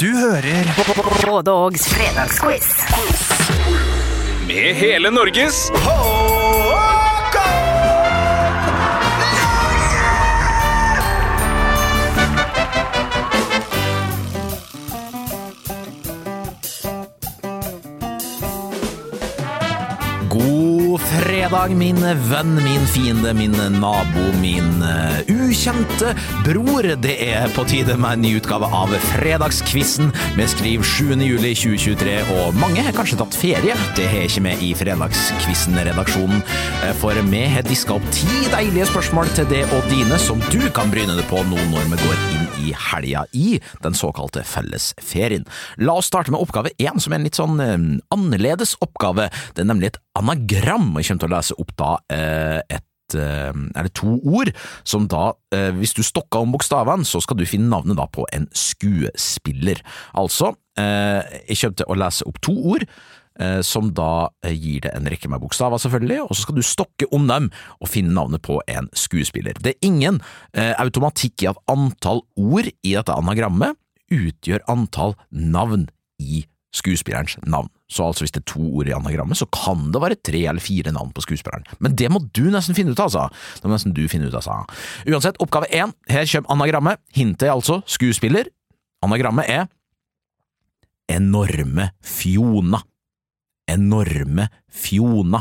Du hører Rådågs fredagsquiz. Med hele Norges fredag, min venn, min fiende, min nabo, min eh, ukjente bror. Det er på tide med en ny utgave av Fredagskvissen. Vi skriver 7. juli 2023, og mange har kanskje tatt ferie. Det har ikke vi i Fredagskvissen-redaksjonen, eh, for vi har diska opp ti deilige spørsmål til det og dine som du kan bryne deg på nå når vi går inn i helga i den såkalte fellesferien. La oss starte med oppgave én, som er en litt sånn eh, annerledes oppgave. Det er nemlig et anagram. Jeg til å lese opp da eh, et er det to ord, som da, eh, hvis du stokker om bokstavene, så skal du finne navnet da på en skuespiller. Altså, eh, jeg kommer til å lese opp to ord, eh, som da eh, gir det en rekke med bokstaver, selvfølgelig, og så skal du stokke om dem og finne navnet på en skuespiller. Det er ingen eh, automatikk i at antall ord i dette anagrammet utgjør antall navn i skuespillerens navn. Så altså hvis det er to ord i anagrammet, så kan det være tre eller fire navn på skuespilleren. Men det må du nesten finne ut av, altså. Det må nesten du finne ut av, altså. Uansett, oppgave én. Her kommer anagrammet. Hintet er altså skuespiller. Anagrammet er Enorme Fiona. Enorme Fiona.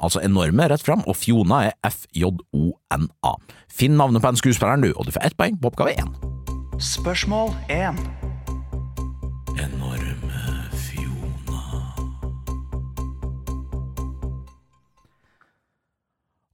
Altså enorme rett fram, og Fiona er F-J-O-N-A. Finn navnet på den skuespilleren, du, og du får ett poeng på oppgave én. Spørsmål 1.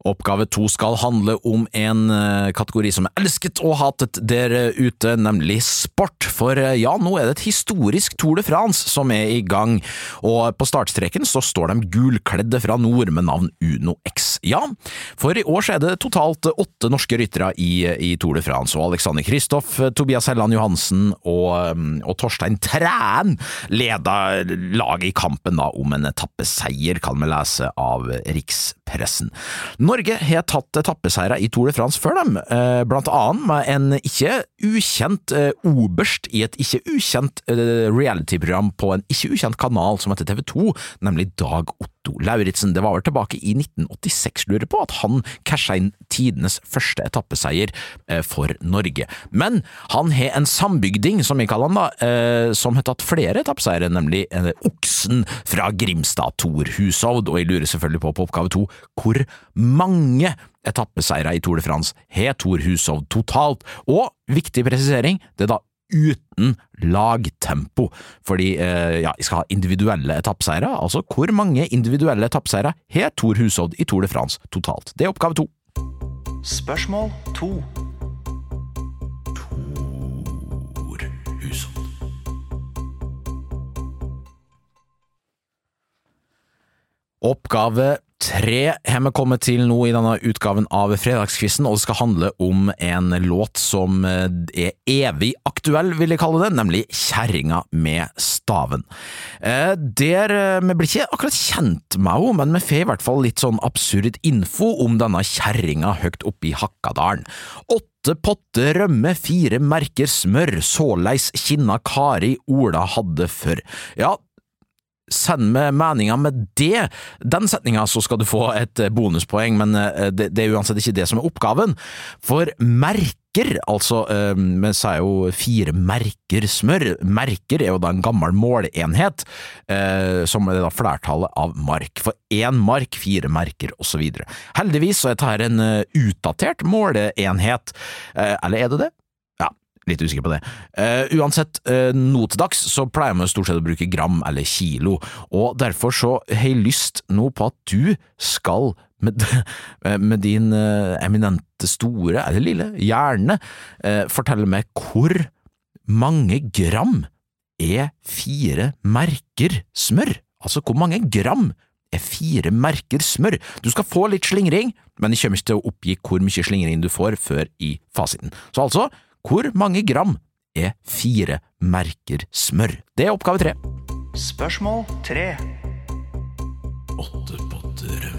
Oppgave to skal handle om en eh, kategori som er elsket og hatet der ute, nemlig sport. For eh, ja, nå er det et historisk Tour de France som er i gang, og på startstreken så står de gulkledde fra nord med navn Uno X. Ja, for i år så er det totalt åtte norske ryttere i, i Tour de France, og Alexander Kristoff, Tobias Helland Johansen og, eh, og Torstein Træn leda laget i kampen da om en etappeseier, kan vi lese av rikspressen. Norge har tatt etappeseiere i Tour de France før dem, eh, blant annet med en ikke ukjent eh, oberst i et ikke ukjent eh, reality-program på en ikke ukjent kanal som heter TV 2, nemlig Dag Otto Lauritzen. Det var vel tilbake i 1986, lurer på, at han casha inn tidenes første etappeseier for Norge. Men han har en sambygding, som vi kaller han da, som har tatt flere etappeseiere, nemlig Oksen fra Grimstad, Tor Hushovd, og jeg lurer selvfølgelig på på oppgave to, hvor mange etappeseiere i Tour de France har Tor Hushovd totalt, og viktig presisering, det er da uten lagtempo, fordi eh, ja, skal ha individuelle etappeseiere, altså hvor mange individuelle etappeseiere har Tor Hushovd i Tour de France totalt? Det er oppgave to. Spørsmål 2. Tor Hushovd. Oppgave tre har vi kommet til nå i denne utgaven av Fredagskvissen, og det skal handle om en låt som er evig aktuell, vil jeg kalle det, nemlig Kjerringa med staven. Eh, Der Vi blir ikke akkurat kjent med henne, men vi får i hvert fall litt sånn absurd info om denne kjerringa høyt oppe i Hakkadalen. Åtte potter rømme, fire merker smør, såleis kinna Kari Ola hadde før. Ja, Send meg meninga med det, den setninga, så skal du få et bonuspoeng, men det, det er uansett ikke det som er oppgaven. For merker, altså vi sier jo fire merker smør, merker er jo da en gammel måleenhet, som er da flertallet av mark. For én mark, fire merker, osv. Heldigvis så er dette en utdatert måleenhet, eller er det det? Litt usikker på det. Uh, uansett, uh, nå til dags så pleier vi stort sett å bruke gram eller kilo, og derfor så har jeg lyst nå på at du skal med, med din uh, eminente store, eller lille, hjerne fortelle meg hvor mange gram er fire merker smør? Altså, hvor mange gram er fire merker smør? Du skal få litt slingring, men jeg kommer ikke til å oppgi hvor mye slingring du får før i fasiten. Så altså, hvor mange gram er fire merker smør? Det er oppgave tre. Spørsmål tre. Åtte potter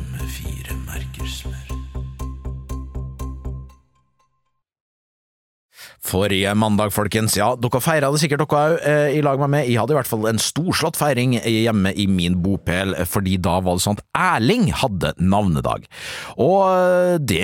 Forrige mandag, folkens. Ja, dere feira det sikkert dere òg, eh, i lag med meg. Jeg hadde i hvert fall en storslått feiring hjemme i min bopel, fordi da var det sånn at Erling hadde navnedag. Og eh, det,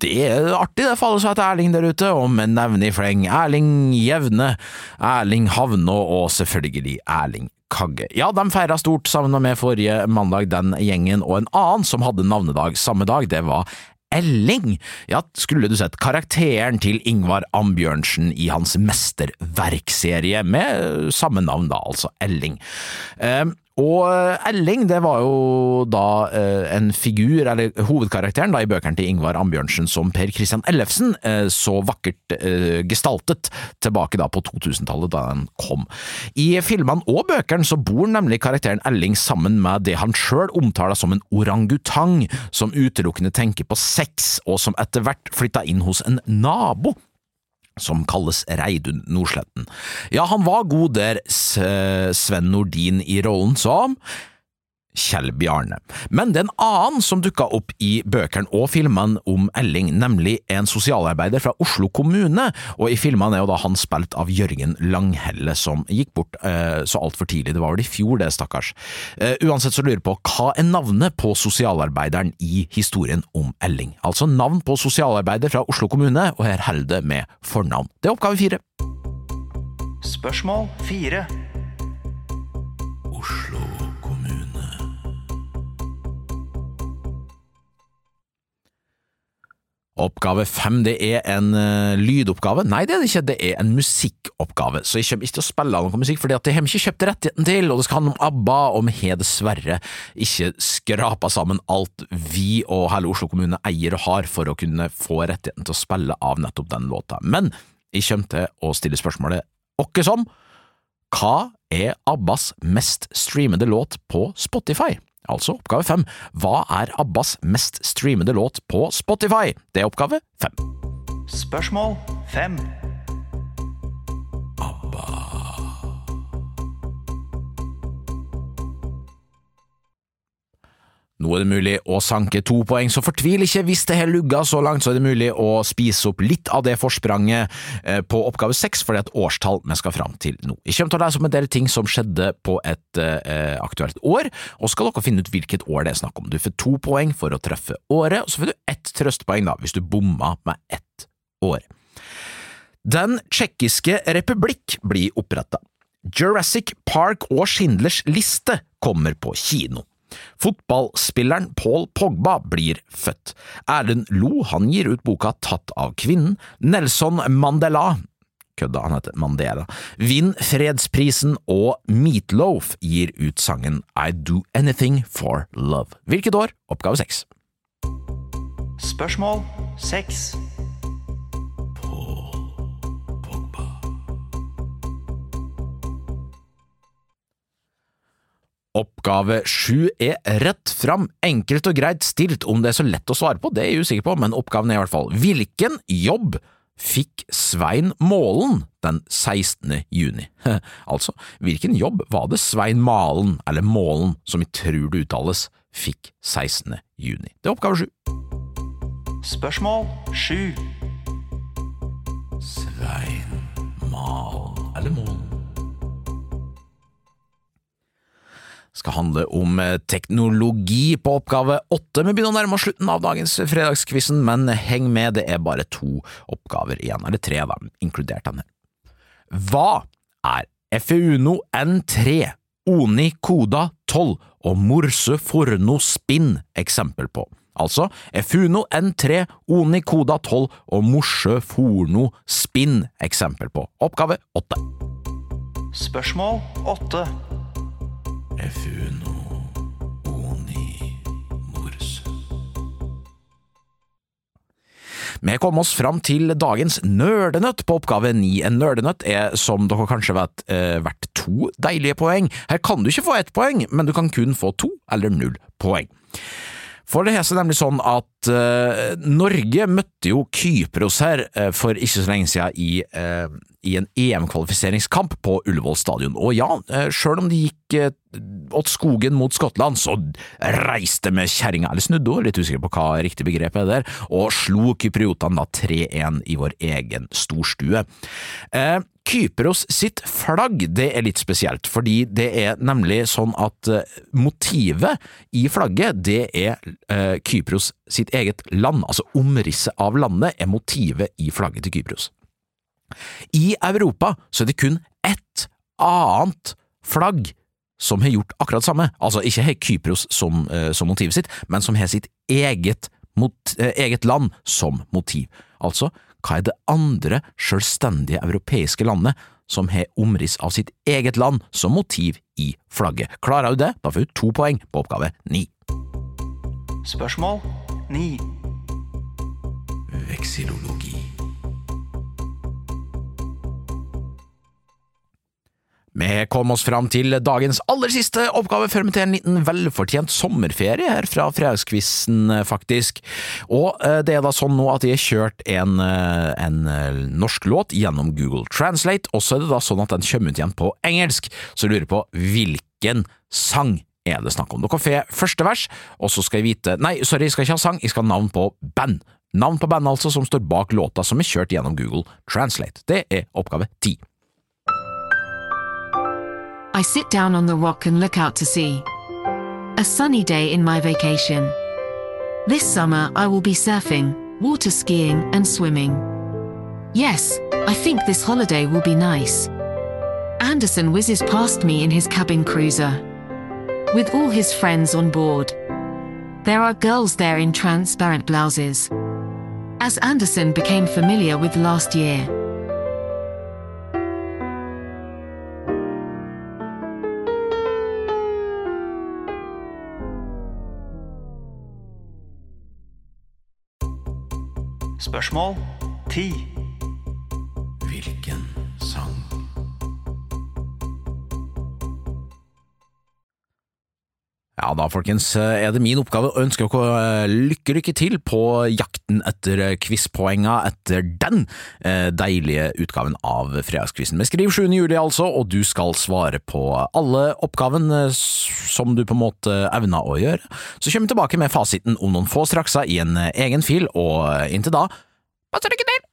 det er artig, det, for alle som heter Erling der ute, og med nevne i fleng. Erling Jevne, Erling Havnå og selvfølgelig Erling Kagge. Ja, de feira stort sammen med forrige mandag, den gjengen, og en annen som hadde navnedag samme dag, det var Elling. Ja, skulle du sett karakteren til Ingvar Ambjørnsen i hans mesterverkserie, med samme navn da, altså Elling. Um, og Elling det var jo da eh, en figur, eller hovedkarakteren da i bøkene til Ingvar Ambjørnsen som Per Christian Ellefsen eh, så vakkert eh, gestaltet tilbake da på 2000-tallet da den kom. I filmene og bøkene så bor nemlig karakteren Elling sammen med det han sjøl omtaler som en orangutang, som utelukkende tenker på sex, og som etter hvert flytta inn hos en nabo som kalles Reidun Nordsletten. Ja, han var god der, Sven Nordin i rollen som Kjell Bjarne. Men det er en annen som dukka opp i bøkene og filmene om Elling, nemlig en sosialarbeider fra Oslo kommune, og i filmene er jo da han spilt av Jørgen Langhelle, som gikk bort eh, så altfor tidlig, det var vel i fjor det, stakkars. Eh, uansett så lurer jeg på, hva er navnet på sosialarbeideren i historien om Elling? Altså navn på sosialarbeider fra Oslo kommune, og her holder det med fornavn. Det er oppgave fire. Spørsmål fire. Oslo Oppgave fem, det er en uh, lydoppgave. Nei, det er det ikke, det er en musikkoppgave. Så jeg kommer ikke til å spille noe musikk, for det har vi ikke kjøpt rettigheten til, og det skal handle om ABBA, og vi har dessverre ikke skrapa sammen alt vi og hele Oslo kommune eier og har for å kunne få rettigheten til å spille av nettopp den låta. Men jeg kommer til å stille spørsmålet åkke som hva er Abbas mest streamede låt på Spotify? Altså oppgave fem. Hva er Abbas mest streamede låt på Spotify? Det er oppgave fem. Spørsmål fem. Nå er det mulig å sanke to poeng, så fortvil ikke hvis det har lugga så langt, så er det mulig å spise opp litt av det forspranget eh, på oppgave seks, for det er et årstall vi skal fram til nå. Jeg kommer til å lese om en del ting som skjedde på et eh, aktuelt år, og skal dere finne ut hvilket år det er snakk om. Du får to poeng for å treffe året, og så får du ett trøstpoeng da, hvis du bomma med ett år. Den tsjekkiske republikk blir oppretta. Jurassic Park og Schindlers liste kommer på kino. Fotballspilleren Paul Pogba blir født. Erlend Lo han gir ut boka Tatt av kvinnen. Nelson Mandela kødda, han heter Mandela, Vinn fredsprisen, og Meatloaf gir ut sangen I Do Anything for Love. Hvilket år? Oppgave seks. Spørsmål seks. Oppgave sju er rett fram, enkelt og greit stilt. Om det er så lett å svare på, det er jeg usikker på, men oppgaven er i hvert fall hvilken jobb fikk Svein Målen den 16. juni? altså, hvilken jobb var det Svein Malen, eller Målen, som vi tror det uttales, fikk 16. juni? Det er oppgave sju. Spørsmål sju. Svein Malen, eller Målen? Skal handle om eh, teknologi på oppgave åtte. Vi begynner å nærme oss slutten av dagens fredagskvissen, men heng med, det er bare to oppgaver igjen, eller tre av dem, inkludert denne. Hva er FUNO N3, ONI Koda 12 og Morse Forno Spinn eksempel på? Altså FUNO N3, ONI Koda 12 og Morse Forno Spinn eksempel på. Oppgave åtte. Spørsmål åtte. Funo Oni Mors. Vi kom oss fram til dagens nerdenøtt på oppgave ni. En nerdenøtt er, som dere kanskje vet, eh, verdt to deilige poeng. Her kan du ikke få ett poeng, men du kan kun få to eller null poeng. For det har seg nemlig sånn at uh, Norge møtte jo Kypros her uh, for ikke så lenge siden i uh, i en EM-kvalifiseringskamp på Ullevål stadion. Og ja, eh, sjøl om det gikk eh, åt skogen mot Skottland, så reiste med kjerringa, eller snudde hun, litt usikker på hva riktig begrep er der, og slo kypriotene da 3-1 i vår egen storstue. Eh, Kypros sitt flagg det er litt spesielt, fordi det er nemlig sånn at eh, motivet i flagget det er Kypros sitt eget land, altså omrisset av landet er motivet i flagget til Kypros. I Europa så er det kun ett annet flagg som har gjort akkurat samme, altså ikke har Kypros som, eh, som motivet sitt, men som har sitt eget, mot, eh, eget land som motiv. Altså, hva er det andre selvstendige europeiske landet som har omriss av sitt eget land som motiv i flagget? Klarer du det, da får du to poeng på oppgave ni. Spørsmål 9. Veksilologi. Vi kom oss fram til dagens aller siste oppgave før vi til en liten velfortjent sommerferie her fra Fredagskvissen, faktisk. Og eh, det er da sånn nå at jeg har kjørt en, eh, en eh, norsk låt gjennom Google Translate, og så er det da sånn at den kommer ut igjen på engelsk, så jeg lurer på hvilken sang er det snakk om. Dere får første vers, og så skal jeg vite Nei, sorry, jeg skal ikke ha sang, jeg skal ha navn på band. Navn på bandet altså som står bak låta som er kjørt gjennom Google Translate. Det er oppgave ti. I sit down on the rock and look out to sea. A sunny day in my vacation. This summer I will be surfing, water skiing, and swimming. Yes, I think this holiday will be nice. Anderson whizzes past me in his cabin cruiser. With all his friends on board. There are girls there in transparent blouses. As Anderson became familiar with last year. Spørsmål 10. Ja da, folkens, er det min oppgave å ønske dere lykke, lykke til på jakten etter quizpoenga etter den eh, deilige utgaven av Fredagskvissen. Men skriv 7. juli, altså, og du skal svare på alle oppgavene som du på en måte evner å gjøre. Så kommer vi tilbake med fasiten om noen få strakser i en egen fil, og inntil da, masse lykke til!